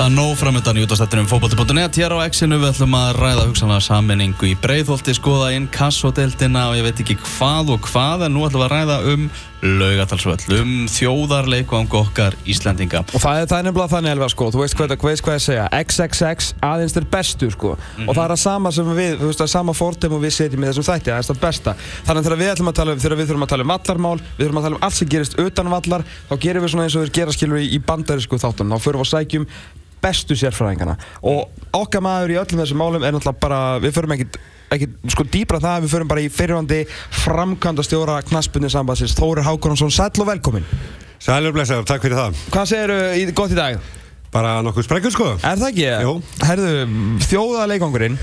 Það er nóg framöndan í útastættinum fókbalti.net Hér á X-inu við ætlum að ræða hugsanlega sammenningu í breyðholti skoða inn kassodeltina og ég veit ekki hvað og hvað en nú ætlum við að ræða um laugatalsvöll um þjóðarleikvang okkar Íslandinga Og það er, það er nefnilega þannig Elva sko, þú veist hvað, veist hvað ég segja? XXX aðeins er bestu sko. Og það er að sama sem við, þú veist er sama fórtum og við setjum í þessum þætti, er það besta. Þannig að þegar við ætlum að tala um, þegar við þurfum að tala um vallarmál við þurfum að tala um allt sem gerist utan vallar þá gerum við svona eins og við gera skilur í, í bandarísku þáttunum, þá förum við að sækjum bestu sérfræðingarna. Og okkar maður í öllum þessum málum er náttúrulega bara, við förum ekkert sko dýbra það, við förum bara í fyrirvandi framkvæmda stjóra knaspunni sambansins Þóri Hákonarsson, sæl og velkomin Sælur blessaður, takk fyrir það. Hvað segir gott í dag? Bara nokkuð sprengur sko. Er það ekki? Jú. Herðu, þjóðaleikongurinn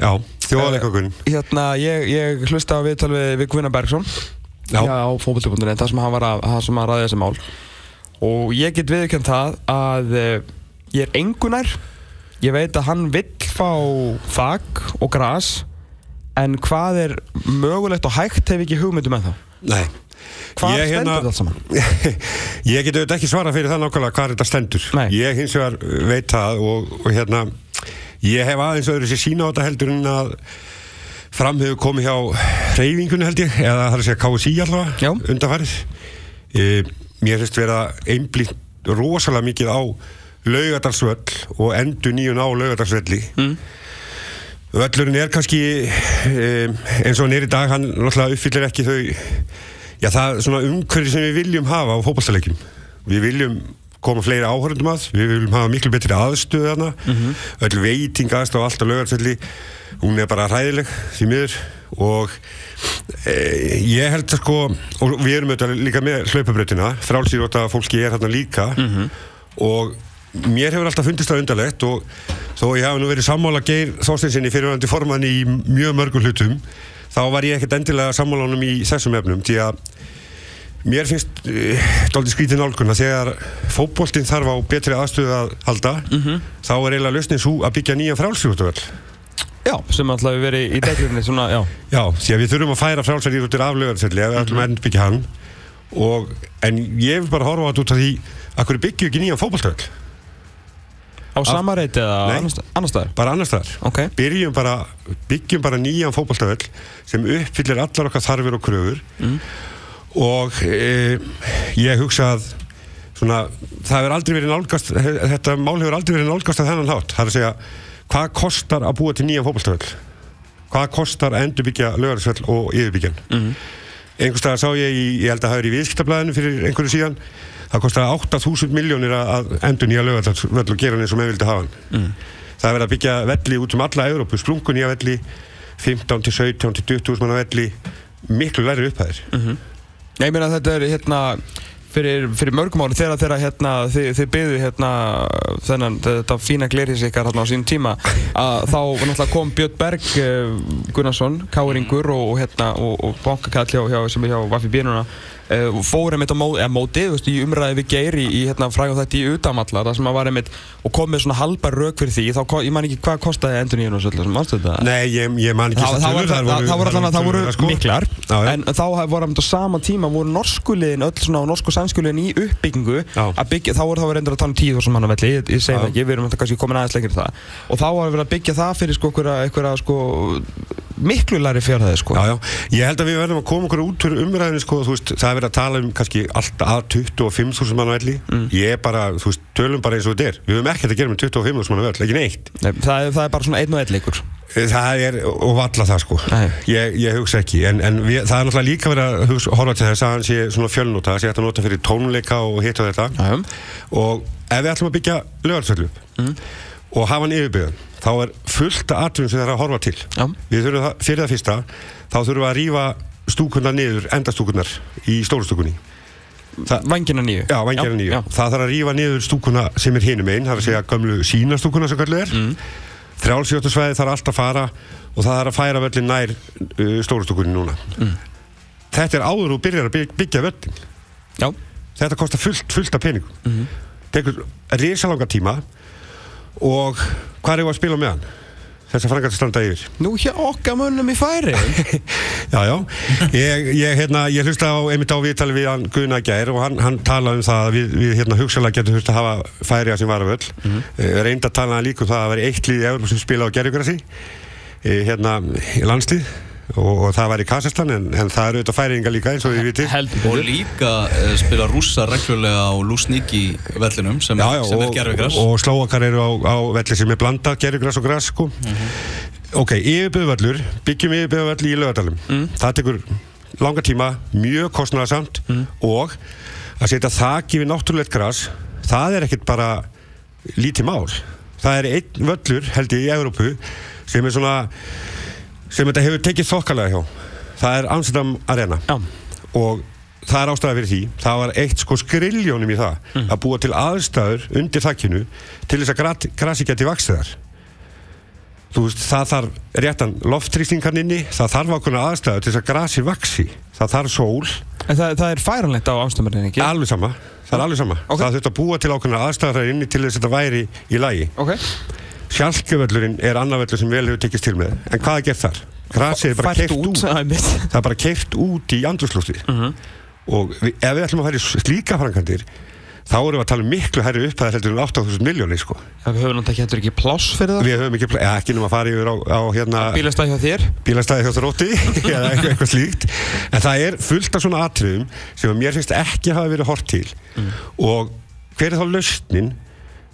Já, þjóðaleikokun Hérna, ég, ég hlusta á viðtal við, við Guðna Bergson. Já. á fókbaltöpundunin, það sem hann var að, það sem hann ræði þessi mál. Og ég get viðkjönd það að eh, ég er engunær ég veit að hann vill fá þak og gras en hvað er mögulegt og hægt hef ekki hugmyndum en það Nei. Hvað Ég stendur hérna- þetta saman? Ég get auðvitað ekki svara fyrir það nákvæmlega hvað þetta stendur. Nei. Ég hins vegar veit það og, og hérna Ég hef aðeins öðru sér sína á þetta heldur en að fram hefur komið hjá reyfingunni held ég eða það er að segja KSI allavega undanfarið. E, Mér finnst vera einblínt rosalega mikið á laugadalsvöll og endur nýjun á laugadalsvelli mm. Völlurinn er kannski um, eins og hann er í dag, hann náttúrulega uppfyllir ekki þau já það er svona umhverfi sem við viljum hafa á fótballstalegjum við viljum koma fleiri áhörðum að við viljum hafa miklu betri aðstöð hana mm öll veiting allt á laugarsvelli hún er bara hræðileg því miður. Og e, ég held að sko og við erum auðvitað líka með hlaupabröðina frálsýróta fólki er hérna líka. Og mér hefur alltaf fundist það undarlegt og þó ég hafi nú verið sammála Geir Þorsteinsinni fyrirvændi formann í mjög mörgum hlutum þá var ég ekkert endilega sammála honum í þessum efnum því að mér finnst dálítið skrítið nálgun að þegar fótboltinn þarf á betri aðstöðu að halda þá er eiginlega lausnin svo að byggja nýjan frálsýrótavöll Já, sem alltaf hefur verið í svona, já. Já, því að við þurfum að færa frálsýrótir af lögarselli ef við ætlum að endbyggja hann. Og, en ég vil bara horfa á þetta út af því að hverju byggju ekki nýjan fótboltavöll Á sama reyti eða Nei. annars staðar? bara annars staðar Ok. byrjum bara, byggjum bara nýjan fótballtafell sem uppfyllir allar okkar þarfir og kröfur og e, ég hugsa að svona, það hefur aldrei verið nálgast þetta mál hefur aldrei verið nálgast að þennan hátt það er að segja, hvað kostar að búa til nýjan fótballtafell hvað kostar að endurbyggja lögarsvell og yfirbyggjan mm. Einhvers staðar sá ég í, ég held að það er í viðskiptablaðinu fyrir einhverju síðan það kostaði 8000 miljónir að endur nýja lögarsvell og gera hann eins og menn vildi hafa hann. Það er verið að byggja velli út um alla Európu, splungun nýja velli 15 til 17 til 20 manna velli miklu læri upphæðir. Nei, ég meina að þetta er hérna fyrir, fyrir mörgum ári þegar, þegar hérna, þið, þið byggðu hérna þennan, þetta fína glerhís ykkar hérna á sínum tíma að þá kom Björn Berg uh, Gunnarsson, Káringur og, hérna og, og bankakall hjá, hjá, sem er hjá Vafi Bínuna fór einmitt á móti, móti veist, í umræði við Geir í, í hérna frægum þetta í utamalla það sem að var einmitt og kom með svona halbar rauk fyrir því þá, ég man ekki hvað kostaði endur nýjum og svolítið, mannstu þetta? Nei, ég, ég man ekki Það, voru allan að það voru sko. miklar en þá voru einmitt á sama tíma voru norsku liðin, öll svona norsku sænsku liðin í uppbyggingu að byggja, þá voru það verið endur að tala um 10.000 manna velli, ég, segi það ekki, við erum kannski komin aðeins lengri það og þá var verið að byggja það fyrir sko einhverja sko miklu læri fjárhæði sko. Já, já, ég held að við verðum að koma okkur út fyrir umræðinu sko, þú veist, það er verið að tala um kannski alltaf að 25.000 mann á elli ég er bara, þú veist, tölum bara eins og þetta er. Við höfum ekkert að gera með 25.000 mann á ell, ekki neitt. Nei, það, er, það er bara svona einn og einn leikur. Það er, og valla það sko. Ég, ég hugsa ekki, en, en við, það er náttúrulega líka verið að hugsa, horfa til þess að hann sé svona fjölnóta, það sé hægt að nota fyrir tónleika og hitt og þetta. Og ef við ætlum að byggja lögarsöllu og hafa hann yfirbyggðan þá er fullt af atvinnum sem það er að horfa til Já. við þurfum það, fyrir það fyrsta þá þurfum við að rífa stúkunar niður endastúkunar í stórustúkunni Þa, Vangina nýju Já, vangjarna nýju. Það þarf að rífa niður stúkuna sem er hinum einn, það er að segja gömlu sínastúkuna sem kallu er. Mm. Þrjálfsjóttusvæði þarf allt að fara og það þarf að færa völlin nær uh, stórustúkunni núna. Þetta er áður og byrjar að byggja, byggja völlin. Já, Þetta kostar fullt, fullt af peningum. Tekur risalanga tíma og hvað er að spila með hann? þessar frangat standa yfir? Nú hjá okkar mönnum í færi Já, já, ég, ég, hérna, ég hlusta á, einmitt á viðtali við hann Gunnar Gær og hann, hann talaði um það að við, við hérna, hugsalega getum þurft að hafa færiða sem var af öll mm -hmm. reynda að tala líka um það að vera eitt í Európa sem spila á gerðugrassi hérna í landslið og, og það var í Kassastan en, en það eru auðvitað færinga líka eins og við vitum og líka uh, spila rúsa reglulega á Lúsníki vellinum sem, já, já, sem er gerfigræs og, og slóakar eru á, á velli sem er blanda gerfigræs og græs sko. mm -hmm. ok, yfirbyrðvallur byggjum yfirbyrðvall í lögadalum mm. það tekur langa tíma mjög kostnæðarsamt mm. og að setja þakki við náttúrulegt græs það er ekkert bara lítið mál það er einn völlur held ég í Európu sem er svona sem þetta hefur tekið þokkalega hjá. Það er Amsterdam Arena. Já. og það er ástæða fyrir því. Það var eitt sko skriljónum í það mm. að búa til aðstæður undir þakkinu til þess að grasi geti vaksiðar þú veist það þarf réttan loftrýstingan inni það þarf ákveðna aðstæður til þess að grasi vaksi það þarf sól. En það, það er færanlegt á Amsterdam ekki? alveg sama. Það er alveg sama. Ok. það þurft að búa til ákveðna aðstæður inni til þess að þetta væri í lagi. Ok Sjálkjövöllurinn er annar völlur sem vel hefur tekist til með. En hvað er gert þar? Grasið er bara keirt út, Það er það bara keirt út í andurslústi og við, ef við ætlum að fara í slíka frangandir þá erum við að tala um miklu herri upphæðar heldur en 8.000 miljónir sko. Það við höfum náttúrulega ekki, ekki pláss fyrir það. Við höfum ekki, ja, ekki að fara yfir á, á hérna, Bílastæð hjá þér. Bílastæði hjá þrótti eða eitthvað, eitthvað slíkt. En það er fullt af svona atriðum sem að mér finnst ekki hafa verið hort til. Og hver er þá lausnin?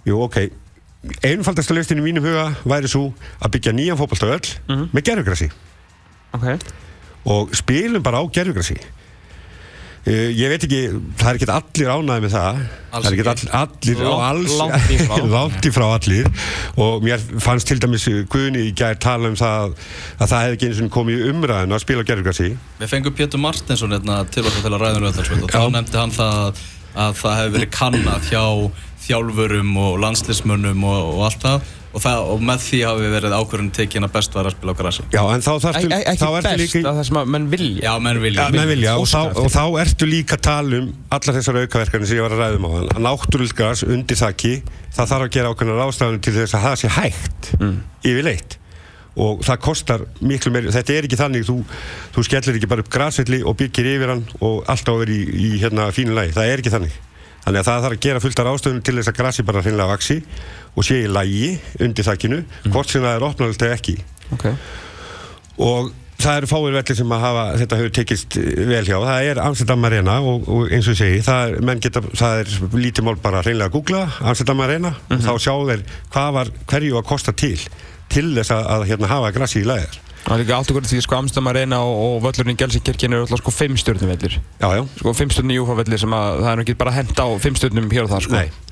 Jú, ok einfaldasta lausnin í mínum huga væri svo að byggja nýjan fótballstöðöll Mhm. með gerfugrassi Ok. Og spilum bara á gerfugrassi Uh, ég veit ekki, það er ekki allir ánæði með það. Alls það er ekki. all, allir langt í frá. frá allir. Og mér fannst til dæmis Guðni í gær tala um það að það hefði ekki eins og komið í umræðinu að spila á gerfugrassi Við fengum Pétur Martinsson hérna, til okkur til að ræða um þetta og þá nefndi hann það að það hefði verið kannað hjá þjálfurum og landslismönnum og, og allt það. Og, það og með því hafi verið ákvörðun tekin að best var að spila á grassi. Já, en þá þarftu Ek- Ekki þá best líka það sem að menn vilja. Já, menn vilja. Ja, menn vilja, og, þá, og þá ertu líka að tala um allar þessar aukaverkanir sem ég var að ræðum á þann að náttúrulgas undir þakki það þarf að gera ákveðna ráðstafinu til þess að það sé hægt Mm. yfirleitt. Og það kostar miklu meiri þetta er ekki þannig, þú, þú skellir ekki bara upp grasvelli og byggir yfir hann og alltaf verið í, í hérna fínu lagi, það er ekki þannig þannig að það þarf að gera fullt af ráðstöfunum til þess að grasi bara hreinlega vaksi og sé í lagi undir þakkinu, hvort sem það er opnalegt eða ekki. Ok. Og það eru fáir vellir sem að hafa þetta hefur tekist vel hjá. Það er Amsterdam Arena og, og eins og ég segi það er, menn geta, það er lítið mál bara hreinlega að googla Amsterdam Arena og þá sjá þeir hvað var hverju að kosta til til þess að, að hérna, hafa grassi í læðar Það er líka allt okkur því sko Amsterdam Arena og, og völlurinn í Gelsenkirkjen eru alltaf sko fimm stjórnum vellir já, já, Sko fimm stjórnum í UFA vellir sem að það er ekki bara að henda á fimm stjórnum hér og þar sko. Nei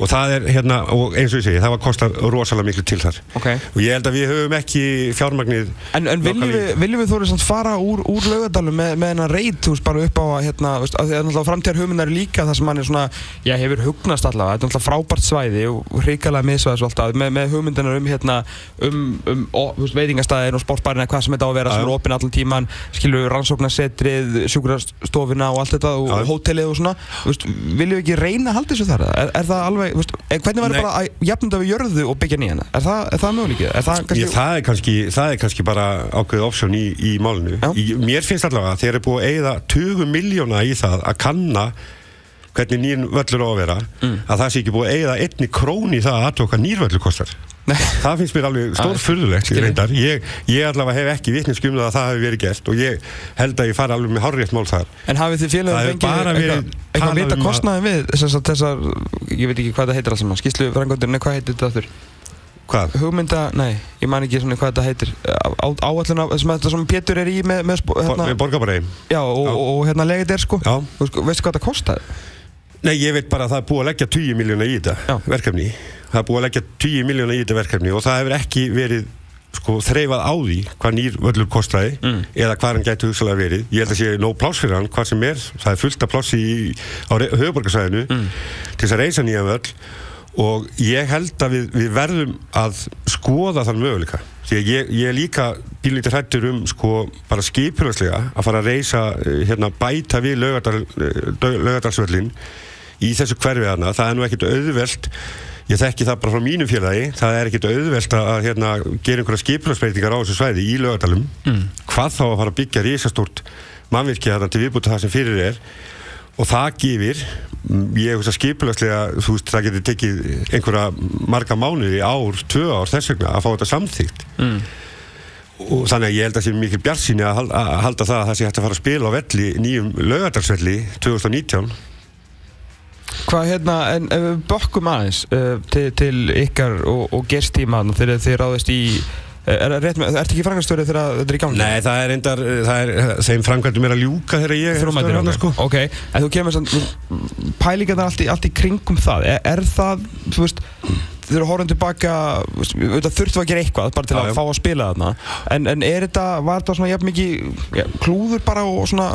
og það er hérna, og eins og ég segi, það var kostar rosalega miklu til þar. Ok. Og ég held að við höfum ekki fjármagnið En, en viljum við, viljum við þóri fara úr, úr laugadalum með, með hennar reyt, þú veist, bara upp á að, hérna, að að framtíðar hugmyndar líka það sem hann er svona, já, hefur hugnast allavega, þetta er náttúrulega frábært svæði og hrikalega misvæðis alltaf, með, með hugmyndanar um, hérna, um, um ó, veist, veitingastæðin og sportbarina, hvað sem þetta á að vera, sem er opinn allan tíman, skilur rannsóknarsetrið, sjúkrastofuna og allt þetta og hótelið og svona, veist, viljum við ekki reyna að halda þessu þar? Er, er það alveg, þú veist, hvernig Nei. bara að jafnunda við jörðu og byggja nýjana? Er það, það möguleikið? Það kannski... Ég, það, er það er kannski bara ákveðið option í, í málinu. Já. Í, mér finnst allavega að þeir eru búið að eigða 20 miljóna í það að kanna hvernig nýjum völlur á að vera Mm. að það sé ekki búið að eigða einni krón í það að aðtóka nýr völlur kostar. Það finnst mér alveg stórfurðulegt. Ég, ég allavega hef ekki vitneskjum um það að það hefur verið gert og ég held að ég fari alveg með hárrétt mál þar. En hafið þið félagið eitthvað, vita um að- kostnaði við þessar, þessar, ég veit ekki hvað það heitir alls saman, skýslu frangöndurinn, hvað heitir þetta aftur? Hvað? Hugmynda, nei, ég man ekki svona hvað þetta heitir, á, áallina, sem þetta sem Pétur er í með, með, Hérna, borgarbæri? já, og, og, og hérna legið er sko, veist, veistu hvað þetta kostaði? Nei, ég veit bara að það er búið að leggja 10 miljóna í þetta Já. verkefni. Það er búið að leggja 10 miljóna í þetta verkefni og það hefur ekki verið sko, þreifað á því hvað nýr völlur kostaði Mm. eða hvað hann gæti hugsalega verið. Ég held að sé nóg pláss fyrir hann, hvað sem er. Það er fullt af plássi á höfuborgarsæðinu Mm. til þess að reysa nýja völl og ég held að við, við verðum að skoða þann möguleika. Því að ég, ég er líka bílítið hrættur um sko bara skipurvæslega að fara að reysa eh, hérna bæta við Laugardal, eh, í þessu hverfi hana, það er nú ekkert auðvelt ég þekki það bara frá mínu félagi það er ekkit auðvelt að að, hérna, gera einhverja skiplarsbreytingar á þessu svæði í lögadalum mm. hvað þá að fara að byggja risastórt mannvirkja þarna til viðbúta það sem fyrir er og það gefir ég hugsa skiplarslega þú veist það getur tekið einhverja marga mánuði ár, tvö ár þess vegna að fá þetta samþýgt Mm. og þannig að ég held að sé mikil bjartsýni að hal- að halda það að það sé hægt að fara að spila á velli nýjum laugadalsvelli 2019 Hvað hérna, en ef við bökkum aðeins uh, til, til ykkar og, og gerstíman þegar þið ráðist í uh, er það rétt með, ertu ekki frangastöri þegar þetta er í gangi? Nei, það er endar, það er, þeim framkvæmdum er að ljúka þegar ég Þú mætir þarna, ok, ok, en þú kemur samt pælingarnar allt, í- allt í kringum það er, er það, þú veist þeir eru horfum tilbaka, þurftu að gera eitthvað bara til að já. fá að spila þarna. En, en er þetta, var þetta svona jafn mikið klúður bara og svona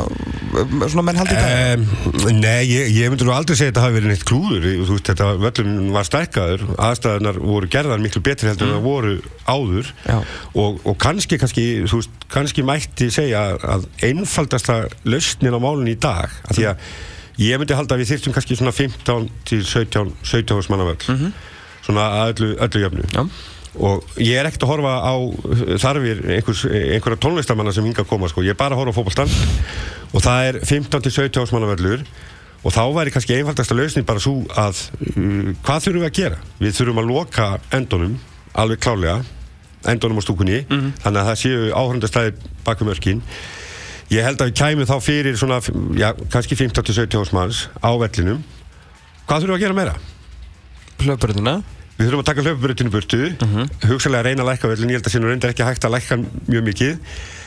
svona menn haldi það? Um, nei, ég, ég myndi nú aldrei segja að þetta hafi verið neitt klúður. Þú veist, þetta völlum var stækkaður aðstæðunar voru gerðar miklu betri heldur en það voru áður. Og, og kannski, kannski, þú veist, kannski mætti segja að einfaldasta lausnin á málun í dag af því að ég myndi halda að við þyrftum kannski svona 15 til 17 17 hús manna völl svona öllu, öllu jöfnu Já. og ég er ekkert að horfa á þarfir einhvers, einhverja tónlistamanna sem hinga að koma sko. ég er bara að horfa á fótballstand og það er 15 til 17 ásmanna völlur og þá væri kannski einfaldasta lausnin bara svo að uh, hvað þurfum við að gera við þurfum að loka endunum alveg klálega, endunum á stúkunni þannig að það séu áhörndastæði bakum örkin ég held að við kæmum þá fyrir svona, já, kannski 15 til 17 ásmanns á vellinum hvað þurfum við að gera meira? Hlöfbröðina? Við þurfum að taka hlaupabrutinu burtu, hugsalega að reyna að lækka vellin, ég held að sínur reyndar ekki hægt að lækka mjög mikið,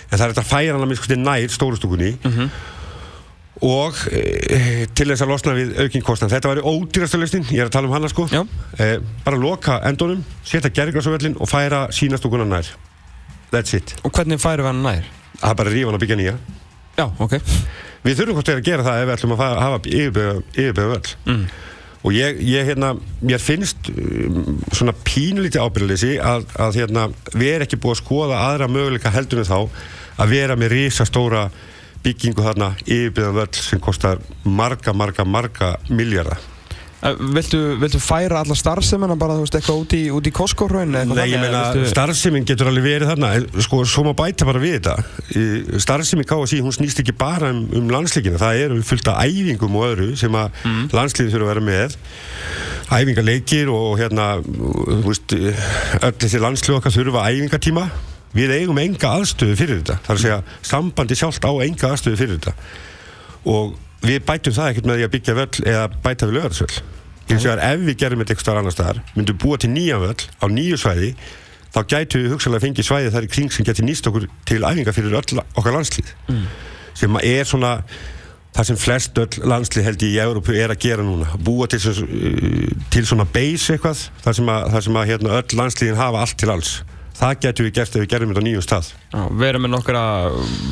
en það er hægt að færa hann að minnst nær stórustúkunni og e, til þess að losna við aukinn kostnað. Þetta væri ódýrasta lausnin, ég er að tala um hana sko, e, bara loka endunum, setja gerðgræsuvellin og færa sínastúkuna nær. That's it. Og hvernig færum við hann nær? Það er bara að rífa hann að byggja nýja. Já, ok Við þurfum hvort þeir að gera það ef við ætlum að fa- hafa yfirbegða völl. mm. Og ég, ég hérna, mér finnst um, svona pínulítið ábyrðleysi að, að hérna, við erum ekki búið að skoða aðra möguleika heldur en þá að vera með risastóra byggingu þarna yfirbyggðan völl sem kostar marga, marga, marga miljardar. Uh, viltu, viltu færa alla starfsemina bara, þú veist, eitthvað út í, í Costco-hraun? Nei, ég meina, starfsemin getur alveg verið þarna en sko, svo má bæta bara við þetta starfsemin KSI, hún snýst ekki bara um, um landsleikina, það eru fullt af æfingum og öðru sem að mm. landsliðin þurfa að vera með æfingaleikir og hérna þú veist, öll þessi landslið okkar þurfa æfingatíma við eigum enga aðstöðu fyrir þetta það er að segja, sambandi sjálft á enga aðstöðu fyrir þetta og við bætum það ekkert með því að byggja völl eða bæta við lögarsvöll hins vegar ef við gerum þetta eitthvað annar staðar myndum búa til nýja völl á nýju svæði þá gætu við hugsalega fengið svæði þar í kring sem geti nýst okkur til æfinga fyrir öll okkar landslið. Sem er svona það sem flest öll landslið held í Európu er að gera núna. Búa til, svo, til svona base eitthvað þar sem að, þar sem að hérna, öll landsliðin hafa allt til alls. Það getur við gert ef við gerum þetta á nýjum stað. Já, við erum með nokkra,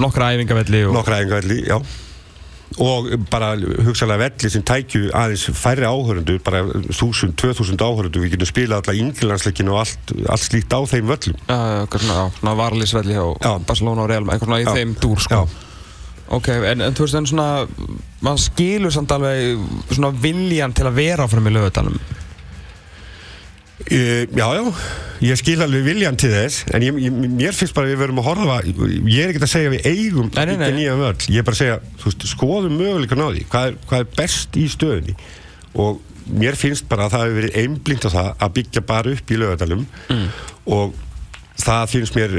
nokkra æfingavelli og... nokkra æfingavelli, já og bara hugsalega velli sem tækju aðeins færri áhörundur bara 1000, 2000 áhörundur við getum spilað alla yngirlandsleikin og allt, allt slíkt á þeim völlum eitthvað svona, hjá Já. Barcelona og Real, eitthvað svona í Já. þeim dúr, sko. Ok, en, en þú veist, en svona, maður skilur samt alveg svona viljan til að vera áfram í lögutalum. Já, já, ég skil alveg viljan til þess en ég, ég, mér finnst bara að við verum að horfa ég er ekkert að segja að við eigum Nei, nei, nei. nýja völl, ég er bara að segja veist, skoðum möguleikan á því, hvað er, hvað er best í stöðunni og mér finnst bara að það hefur verið einblínt á það að byggja bara upp í lögadalum mm. og það finnst mér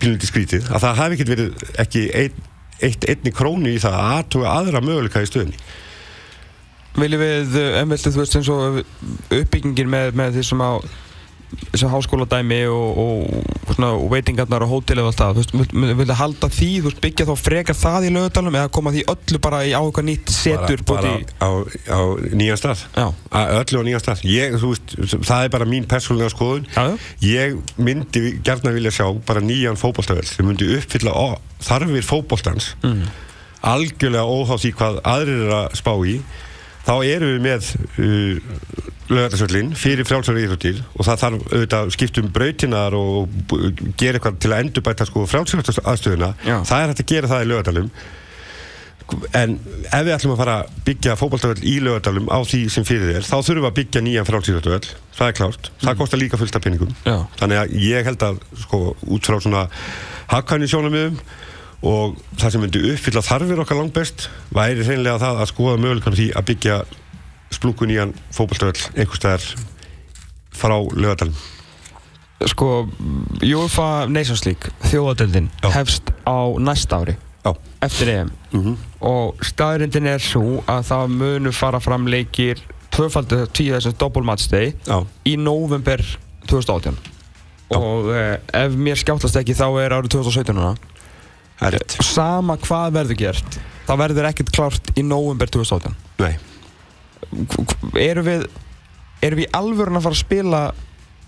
bílundi skrítið, að það hafi ekkert verið ekki ein, eitt einni krónu í það að aðtuga aðra möguleika í stöðunni Viljum við, en viltu, þú veist, eins og uppbyggingin með, með því sem á þessu háskóladæmi og, og, og veitingarnar og hótelið og allt það, þú veist, vil- viltu halda því, þú veist, byggja þá frekar það í lögutalum eða koma því öllu bara í á eitthvað nýtt setur bara, bara búti á, á nýjan stað Já. Öllu á nýjan stað ég, þú veist, það er bara mín persónulega skoðun Já, já. ég myndi gerna vilja sjá bara nýjan fótboltavell sem myndi uppfylla ó, þarfir fótboltans Mm. algjörlega óháð því hvað aðrir er að spá í þá erum við með uh, lögatarsvöllin fyrir frjálsari íþróttir og það þarf auðvitað að skipta um brautinar og gera eitthvað til að endurbæta sko frjálsari aðstöðuna Já. það er hægt að gera það í lögatalum en ef við ætlum að fara að byggja fótballtaföll í lögadalum á því sem fyrir þér þá þurfum við að byggja nýjan frálsýröldavöll það er klárt, það kostar líka fullt af peningum. Já. þannig að ég held að sko, út frá svona hagkvæmni sjónamiðum og það sem myndi uppfylla þarfir okkar langt best væri hreinlega það að skoða möguleikar því að byggja splúku nýjan fótballtaföll einhvers staðar frá lögadalum Sko, UEFA Nations League, þjóðadeldin, Já. hefst á næsta ári, Já, eftir EM. Og staðrindin er svo að það munu fara fram leikir tvöfaldu tíu þessum já, í november 2018. Já. Og eh, ef mér skjáttlast ekki þá er árið 2017 núna. Er rétt Sama hvað verður gert, það verður ekkert klárt í november 2018. Nei, Erum við, erum við alvörun að fara að spila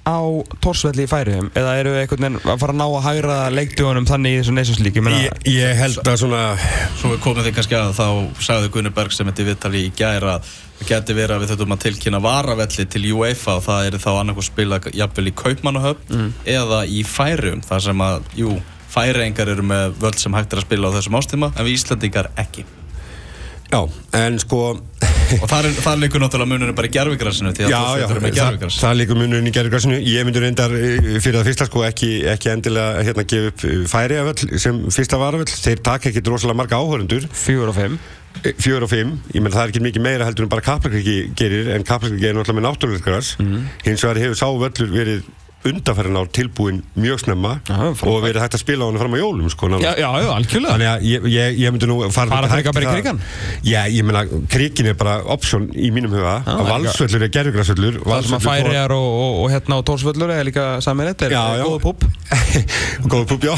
á Tórsvelli í færiðum eða eru við einhvern veginn að fara að ná að hægra leikdjónum þannig í þessu neysunslík ég, ég held að svona Svo við komum því kannski að þá sagði Gunni Berg sem þetta viðtali í gæra að það geti verið að við þurfum að tilkynna varavelli til UEFA og það er þá annarkoð spila jafnvel í Kaupmannahöfn eða í Færium þar sem að, jú, Færiengar eru með völd sem hægt er að spila á þessum ástíma en við Íslandingar ekki. Já, en sko og það, það leikur náttúrulega mununum bara í að Já, já, með það, það líkur munurinn í gerðugrassinu Ég myndi reyndar eh, fyrir það fyrsta sko ekki, ekki endilega hérna gefa upp eh, færi sem fyrsta varavöll. Þeir taka ekkit rosalega marga áhörundur Fjór og fimm. Fjör og fimm, ég menn það er ekki mikið meira heldur en bara Kaplakriki gerir En Kaplakriki gerir náttúrulega með náttúruleikgras Hins vegar hefur sá völlur verið undanfærin ár tilbúin mjög snemma frábært. og verið hægt að spila á hann fram á jólum sko. Já, já, já, algjörlega. Þannig að ég, ég, ég myndi nú fara Fara hægt frekar bara í krigann? Já, ég meina, krikin er bara option í mínum huga. Já, að valsvöllur er sem að færiðar og, og, og hérna á Tórsvöllur er líka saminett, er góða púp Góða púp, já.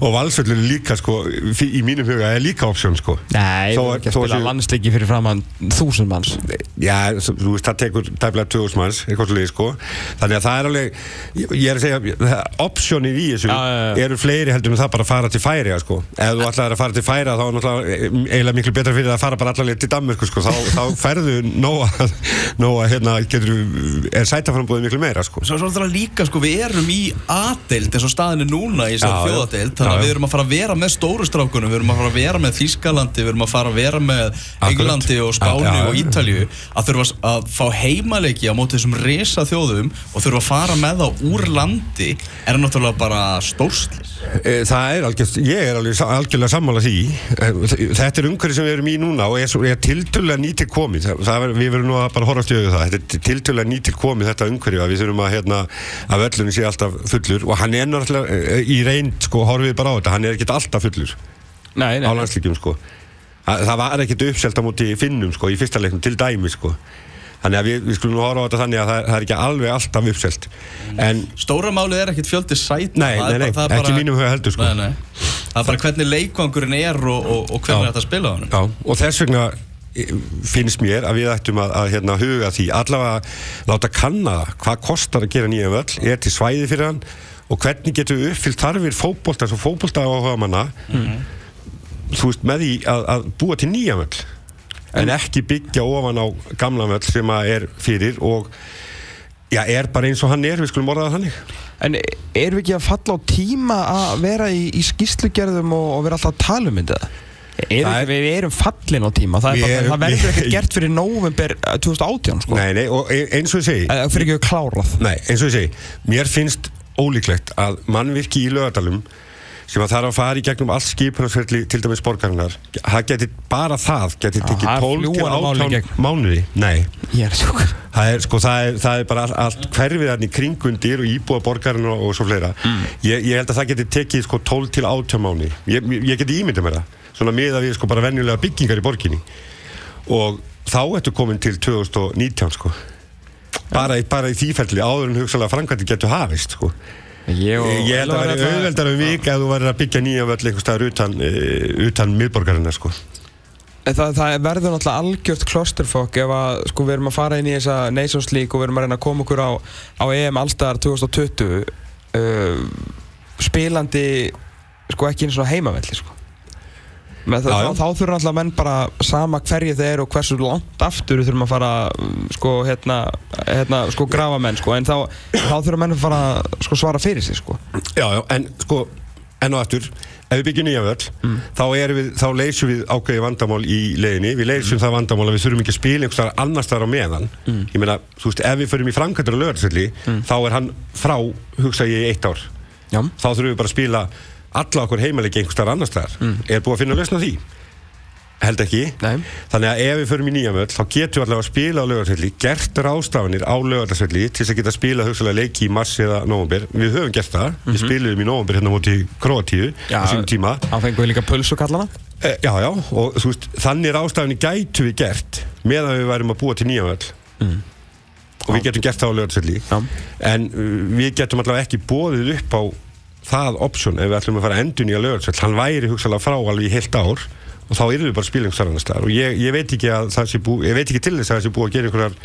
Og valsvöllur er líka, sko, í mínum huga er líka option, sko. Nei, þú ekki að spila landslíki fyrir framann þúsund manns. Já, þú veist, það tekur tæmlega 2000 manns, eitthvað svo Þannig að það alveg, ég, ég er að segja optionið í þessu Já, já, já. eru fleiri heldur en það bara að fara til færi sko. ef þú ætlaðir að fara til færi þá er náttúrulega eiginlega miklu betra fyrir að fara bara allavega til Danmörku sko. þá, þá ferðu nóga nóga, hérna, getur er sætaframbúðið miklu meira sko. Svo, er það líka, sko, við erum í A-deild eins og staðinu núna í þjóðadeild þannig að við erum að fara að vera með stóru strákunum við erum að fara að vera með Þískalandi við erum að fara að vera með Englandi og Spáni og Ítalju að þurfa að- að fá heimaleiki á móti þessum resa þjóðum og þurfa að fara með þá úr landi er náttúrulega bara stórslis Eh, Það er algjörð, ég er alveg, algjörlega sammála því. Eh, Þetta er umhverfi sem við erum í núna og er, svo- er tiltölulega nýtil komið. Það, það, er- Við verum nú að bara horfa stjöðu það. Þetta er tiltölulega nýtil komið þetta umhverfi að við þurfum að hérna, að völlunni sé alltaf fullur. Og hann er náttúrulega eh, í reynd sko, horfið bara á þetta, hann er ekkert alltaf fullur. Nei, á landslíkjum sko. Það það var ekkert uppselt á móti finnum sko, í fyrsta leiknum til dæmi sko Þannig að við, við skulum nú horfa á þetta þannig að það, það er ekki alveg alltaf uppselt. En Stóra málið er ekkit fjöldi sæt Nei, nei, nei, ekki í mínum huga heldur, sko. nei, nei. Það er bara hvernig leikvangurinn er og, og, og hvernig þetta spila á hann Já, og þess vegna eh, finnst mér að við ættum að, að hérna, huga því. Allavega láta kanna hvað kostar að gera nýja völl er til svæði fyrir hann og hvernig getum við uppfyllt þarfir fótbolta og fótbolta áhuga manna þú veist með því að, að búa til nýja völl en ekki byggja ofan á gamla völl sem að er fyrir og já, er bara eins og hann er, við skulum orða það þannig En erum við ekki að falla á tíma að vera í, í skýslugerðum og, og vera alltaf að tala um þetta? Það er- við, erum fallin á tíma, það, er bara, erum- það verður ekkert gert fyrir november eh, 2018 sko. Nei, nei, og e- eins og ég segi Það fyrir ekki að klárað Nei, eins og ég segi, mér finnst ólíklegt að mannvirki í lögadalum sem að þarf að fara í gegnum allt skipunarsverðli til dæmis borgarinnar. Það geti, bara það geti tekið það er 12 til fljúgandi máli í 18 gegn. mánuði. Nei, er það er, sko, það er, það er bara allt, allt hverfið hann í kringundir og íbúa borgarinnar og, og svo fleira. Mm. ég, ég held að það geti tekið sko 12 til 18 mánuði. Ég, ég- geti ímyndið mér það svona miða við sko bara venjulega byggingar í borginni. Og þá ertu komin til 2019 sko. Bara, í- bara í þýferli áður en hugsalega framkvæmdi getur hafist sko Ég, og, Ég held að það væri auðveldar um vik að þú væri að byggja nýja völl einhvers staðar utan, uh, utan miðborgarinnar sko. En Það, það verður náttúrulega algjört klosterfokk ef að sko, við erum að fara inn í þessa Nations League og við erum að reyna að koma okkur á, á EM allstaðar 2020 uh, spilandi sko ekki eins og heimavelli sko. Það, Já, já. þá, þá þurfa alltaf menn bara sama hverju þeir eru og hversu langt aftur þurfum að fara sko hérna, hérna sko grafa menn sko. En þá, þá þurfa menn að fara sko svara fyrir sig sko. Já, já, en sko enn og aftur, ef við byggjum nýja völl þá, erum við, þá leysum við ákveði vandamál í leiðinni, við leysum það vandamál að við þurfum ekki að spila einhvers staðar annars staðar á meðan. Ég meina, þú veist, ef við förum í framkvæmdur á lögarsvelli, þá er hann frá hugsa ég eitt ár. Já. þá þurfum við bara að spila alla okkur heimalegi einhvers staðar annars staðar. Er búið að finna lausna því? Held ekki. Nei. þannig að ef við förum í nýja völl þá getum við allavega að spila á lögarsvelli gert ráðstafanir á lögarsvelli til þess að geta spila hugsalega leiki í mars eða nóvember. Við höfum gert það, við spilum í nóvember hérna á móti Kroatíu á sínum tíma. Hann fengið líka pulsu kallana e, já já og þú veist þannig ráðstafanir gætu við gert meðan við værum að búa til nýja völl og við getum gert það á lögarsvelli en uh, við getum allavega ekki bóðið upp á það option ef við ætlum að fara endun í að lögarsvell hann væri hugsalega frá alveg í heilt ár og þá erum við bara að staðar og ég, ég veit ekki að það sé búið ég veit ekki til þess að það sé búið að gera einhverjar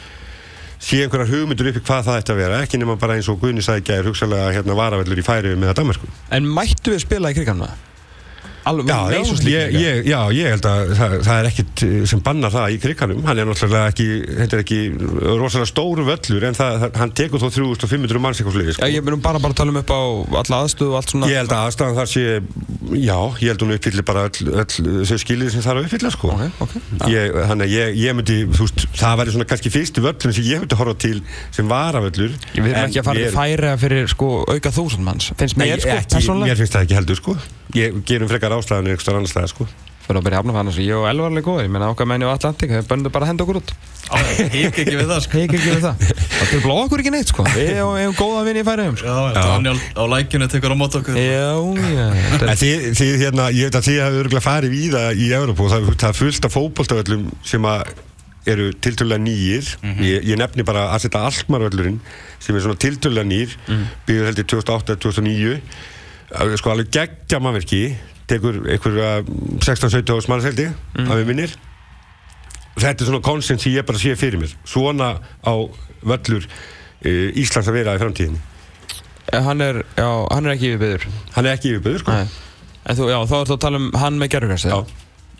sé einhverjar hugmyndur upp í hvað það ætti að vera ekki nema bara eins og Guðni sagði gæður hugsalega hérna varavellur í færi með að Danmarku En mættu við spila í kriganum það? Alveg, Já, já, ég, ég, já, ég held að það, það er ekkit eh, sem bannar það í kriganum hann er náttúrulega ekki, þetta er ekki rosalega stóru völlur en það, hann tekur þó 3500 manns eitthvað Já, sko. ég myndum bara bara tala um upp á alla aðstöðu og allt svona. Ég held að aðstæðan þar sé, já, ég held hún uppfyllir bara öll, öll þau skilið sem þarf að uppfylla, sko. Ok, ok. Ég, þannig að ég, ég myndi, veist, það væri svona kannski fyrstu völlun sem ég myndi horfa til sem varavöllur. Ég við erum ekki að fara erum- færi fyrir sko auka þúsund manns Finnst Nei, mér sko, ekki, mér finnst það ekki heldur, sko. Ég gerum frekar ástæðan einhverstað annars staðar, sko. Fyrir að byrja hafna fann ég og Elvar er alveg góður Ég meina okkar menni á Atlantik Þeir böndu bara að henda okkur út. Hík ekki við það sko. Hik ekki við það. Það til blóð okkur ekki neitt sko. Við hefum góða vinni í færiðum sko. Já, Daniel á lækjunu tekur á mót okkur. Já, já þetta En þið, hérna, ég veit að þið hafið örgulega farið víða í Európa og það, það er fullt af fótboltavöllum sem að eru tiltölulega nýjir ég, ég nefni bara að setja Alkmarvöllurinn sem er svona tiltölulega nýr mm. byggður heldur 2008-2009 sko alveg geggja mannverki tekur einhverja 16-17 árs mannseldi mm. við minnir. Þetta er svona konsent sem ég bara sé fyrir mér. Svona á völlur e, Íslands að vera í framtíðinni. Eh, Hann er, já, hann er ekki yfirbyður. Hann er ekki yfirbyrður sko. En þú, já, þá ertu að tala um hann með gerðurkast Já,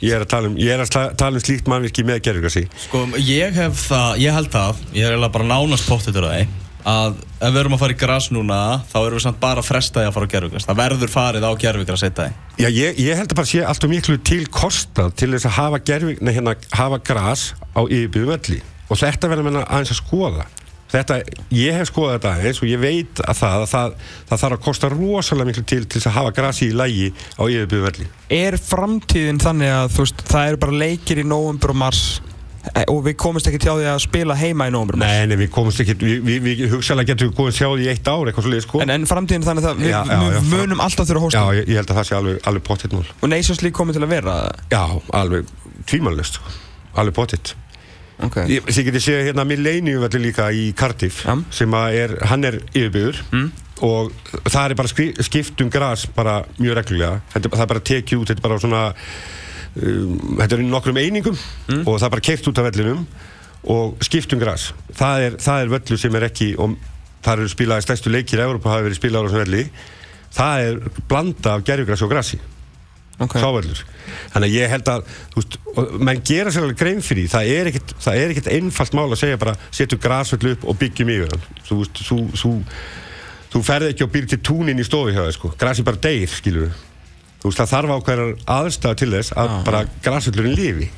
ég er að tala um, ég er að tala um slíkt mannvirki með gerðurgasi. Sko, ég hef það, ég held það. Ég er eiginlega bara nánast pottitur að því að ef við erum að fara í gras núna þá erum við samt bara að fresta því að fara á gerfugras það verður farið á gerfugras eitt dag Já, ég, ég held að bara sé alltaf miklu til kostnað til þess að hafa, gerfi, nei, hérna, hafa gras á yfirbyggum öllu og þetta verður menna aðeins að skoða. Þetta, ég hef skoðað þetta aðeins og ég veit að það, að það, það þarf að kosta rosalega miklu til til þess að hafa grasi í lægi á yfirbyggum öllu Er framtíðin þannig að veist, það eru bara leikir í nóvembur og mars og við komumst ekki til á því að spila heima í mars Nei, nei, við komumst ekki, við, við, við hugsaðlega getum við komið sjá því í eitt ár eitthvað svolítið sko. En, en framtíðin þannig að við, Já, já, já, munum alltaf þurfa hósta. Já, ég, ég held að það sé alveg, alveg pottitt mál og Nations League komið til að vera? Já, alveg tvímannlust sko. alveg pottitt. Okay. Ég, þið getið séð hérna Millennium vellir líka í Cardiff sem er, hann er yfirbyður Mm. og það er bara skri, skipt um gras bara mjög reglulega. Þetta, það er bara tekið út, þetta er bara svona um, þetta er nokkrum einingum Mm. og það er bara keift út af vellinum og skipt um gras. Það er, það er völlu sem er ekki og það eru spilaði stærstu leikir í Európa hafa verið spilaði á þessum velli. Það er blanda af gerfugrasi og grasi. Okay. sáverlur þannig að ég held að veist, menn gera sér alveg grein fyrir það er ekkit, það er ekkit einfalt mál að segja bara setju grasvöll upp og byggjum yfir þú þú, þú, þú ferð ekki og býr til túnin í stofi hjá það sko. Grasi bara deyr, skilur þú veist, það þarf ákveðar aðstæða til þess að Já, bara grasvöllurinn lifi.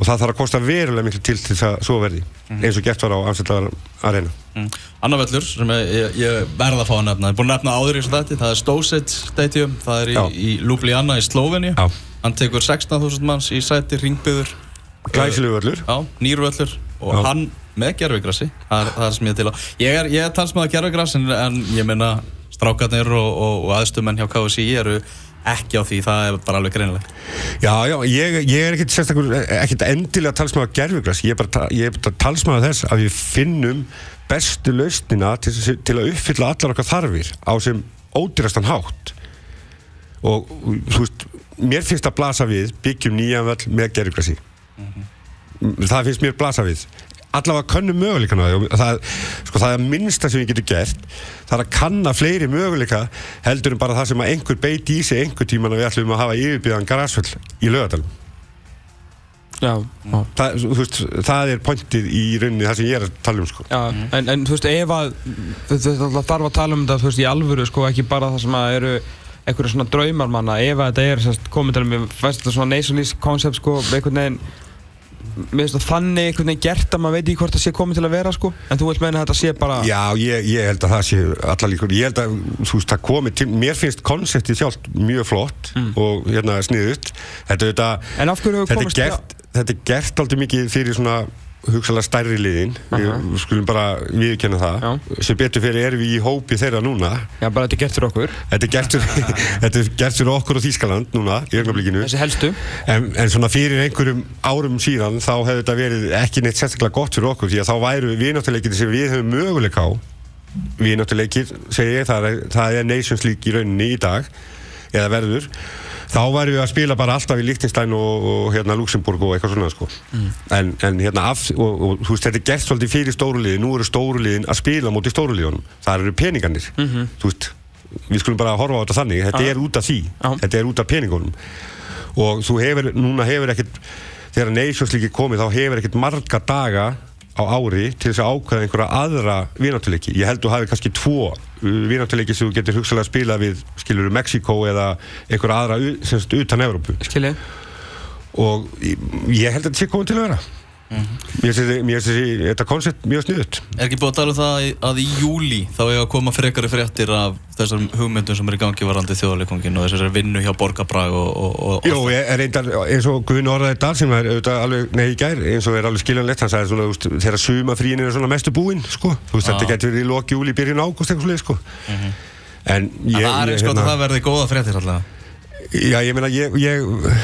Og það þarf að kosta verulega miklu til til þess að svo verði eins og gert var á Amsterdam Arena. Mm. Annar völlur sem ég, ég, ég verð að fá að nefna ég er búin að nefna áður í þessu þætti það er Stosec Stadium það er í, í Ljubljana í Slovenia Já. hann tekur 16.000 manns í sæti ringbyður glæsilegu völlur. Já, nýr völlur og Já. hann með gerfugrassi það það er sem ég til á ég er, er talsmaður gerfugrass en, en ég minna strákarnir og, og, og aðstumenn hjá KSI eru ekki á því, það er bara alveg greinilegt. Já, já, ég, ég er ekkert sérstakur, ekkert endilega talsmaður gerfugras, ég er bara, ég er bara talsmaður þess að við finnum bestu lausnina til, til að uppfylla allar okkar þarfir á sem ódýrastan hátt. Og þú veist, mér finnst að blasa við byggjum nýjan völl með gerfugrasi það finnst mér blasa við allavega könnum möguleikana og það, sko, það er minnsta sem við getum gert. Það er að kanna fleiri möguleika heldur en bara það sem að einhver beiti í sig einhver tíman að við ætlum að hafa yfirbyrðan garasvöll í lögadalum já, já. það, þú veist, það er pointið í rauninni það sem ég er að tala um sko. Já, en, en þú veist, ef að veist, það þarf að tala um þetta, þú veist, í alvöru, sko, ekki bara það sem að eru einhverju svona draumar manna ef að þetta er sérst, komið til að fæst þetta svona nationalist concept sko, einhvern veginn það þannig einhvern veginn gert að maður veit ekki hvort það sé komið til að vera sko. En þú vilt meina að þetta sé bara Já, ég, ég held að það sé allar líkur. Ég held að, þú veist, það komið til Mér finnst konseptið sjálft mjög flott og hérna sniðut Þetta þetta þetta er þetta er gert aldrei mikið fyrir svona hugsalega stærri liðin. Við skulum bara viðkenna það. Já. sem betur fyrir erum við í hópi þeirra núna. Já, bara þetta er gert fyrir okkur. Þetta er gert fyrir, þetta er gert fyrir okkur og Þískaland núna í ögnablikinu Þessi helstu. En, en svona fyrir einhverjum árum síðan þá hefði þetta verið ekki neitt sérstaklega gott fyrir okkur því að þá væru viðnáttuleikir sem við höfum möguleika á viðnáttuleikir, segi ég, það er, það er Nations League í rauninni í dag eða verður þá værum við að spila bara alltaf í Liechtenstein og, og hérna Luxemburg og eitthvað svona sko. en, en hérna af, og, og þú veist þetta er gert svolítið fyrir stóruliðin nú eru stóruliðin að spila mútið stóruliðunum það eru peningarnir. Þú veist, við skulum bara horfa á þetta þannig. Þetta er út af því, Já. þetta er út af peningunum. Og þú hefur, núna hefur ekkert þegar Nations League er komið þá hefur ekkert marga daga á ári til þess að ákvæða einhverja aðra vináttuleiki ég held þú hafi kannski tvo vináttuleiki sem þú getur hugsalega að spila við skilur Mexiko eða einhverja aðra u- sem sagt utan Evrópu. Skilji. Og ég, ég held að þetta sé komið til að vera finnst þessi- mér finnst þetta koncept mjög sniðut Er ekki búið að tala um það að í júli þá er að koma frekari fréttir af þessar hugmyndum sem er í gangi varandi þjóðarleikongin og þessari vinnu hjá Borgabrag og, og, og Jó, er reyndar eins og Guðn orðaði þetta sem er auðvitað alveg, nei í gær eins og er alveg skiljanlegt, hann sagði svona, veist, þegar sumafríin er svona mestu búinn, sko. Þú veist, þetta Já. getur verið í loki júli, byrjun ágúst eitthvað svoleið, sko. En ég, Mhm. það er eins gott að það verði góða fréttir allavega já, ég meina, ég, ég,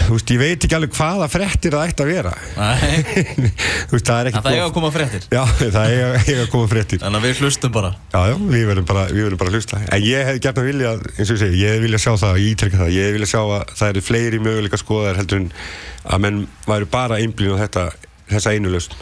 veist, ég veit ekki alveg hvaða frettir það ætti að vera. Nei, veist, það er ekki en það eiga að koma fréttir. Já, það eiga að koma frettir Þannig að við hlustum bara. Já, já, við verðum bara, við verðum bara að hlusta. En ég hef gert að vilja, eins og ég segi, ég hef vilja sjá það, ég ítrekka það Ég hef vilja sjá að það eru fleiri möguleika skoðar heldur en að menn væru bara einblín á þetta, þessa einu lausn.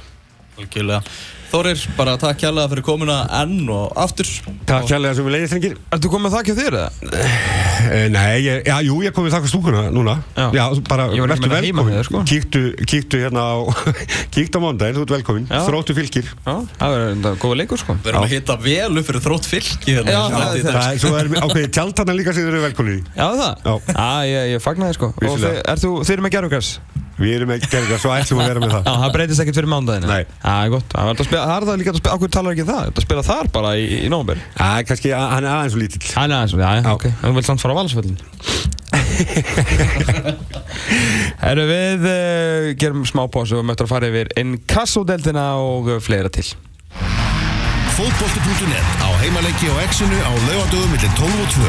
Algjörlega. Þórir, bara takk kærlega fyrir komuna enn og aftur. Takk kærlega sem við leiðið þengir Ertu komið ekki á þér eða? Eh, Nei, ég, já, jú, ég kom við þakka stúkuna núna Já. bara Ég var ekki vertu með það heima velkomin með þér, sko. kíktu, kíktu hérna á Kíktu á mándaginn, þú ert velkomin Já. Þróttu fylgir Já, það verður enda góða leikur sko Við erum að hitta vel upp fyrir þrótt fylki hérna Já, það í er. Það er, svo er ákveðið tjaldana líka sem þeir eru velkomin í Já það? Já. Já, ég, ég fagnaði sko Og Vissulega. þið, er þú, þið eru með gerðugræs? Við erum ekki gerðið svo ætlum að vera með Já, það það breytist ekkert fyrir mándaginu Nei. Já, það er gott. Það er hægt að spila- það er það líka að spila Akkur talar ekki um það? Þetta spila þar bara í, í nómber Já, kannski, hann er aðeins svo lítill. Það er aðeins, já, já, Já. ok. Þú vilt samt fara á valsvöldin Herru, við uh, gerum smá pásu og möttum að fara yfir inkassodeldina og fleira til. Fótbolti.net á heimaleiki og exinu á laugadögum millir 12 og 2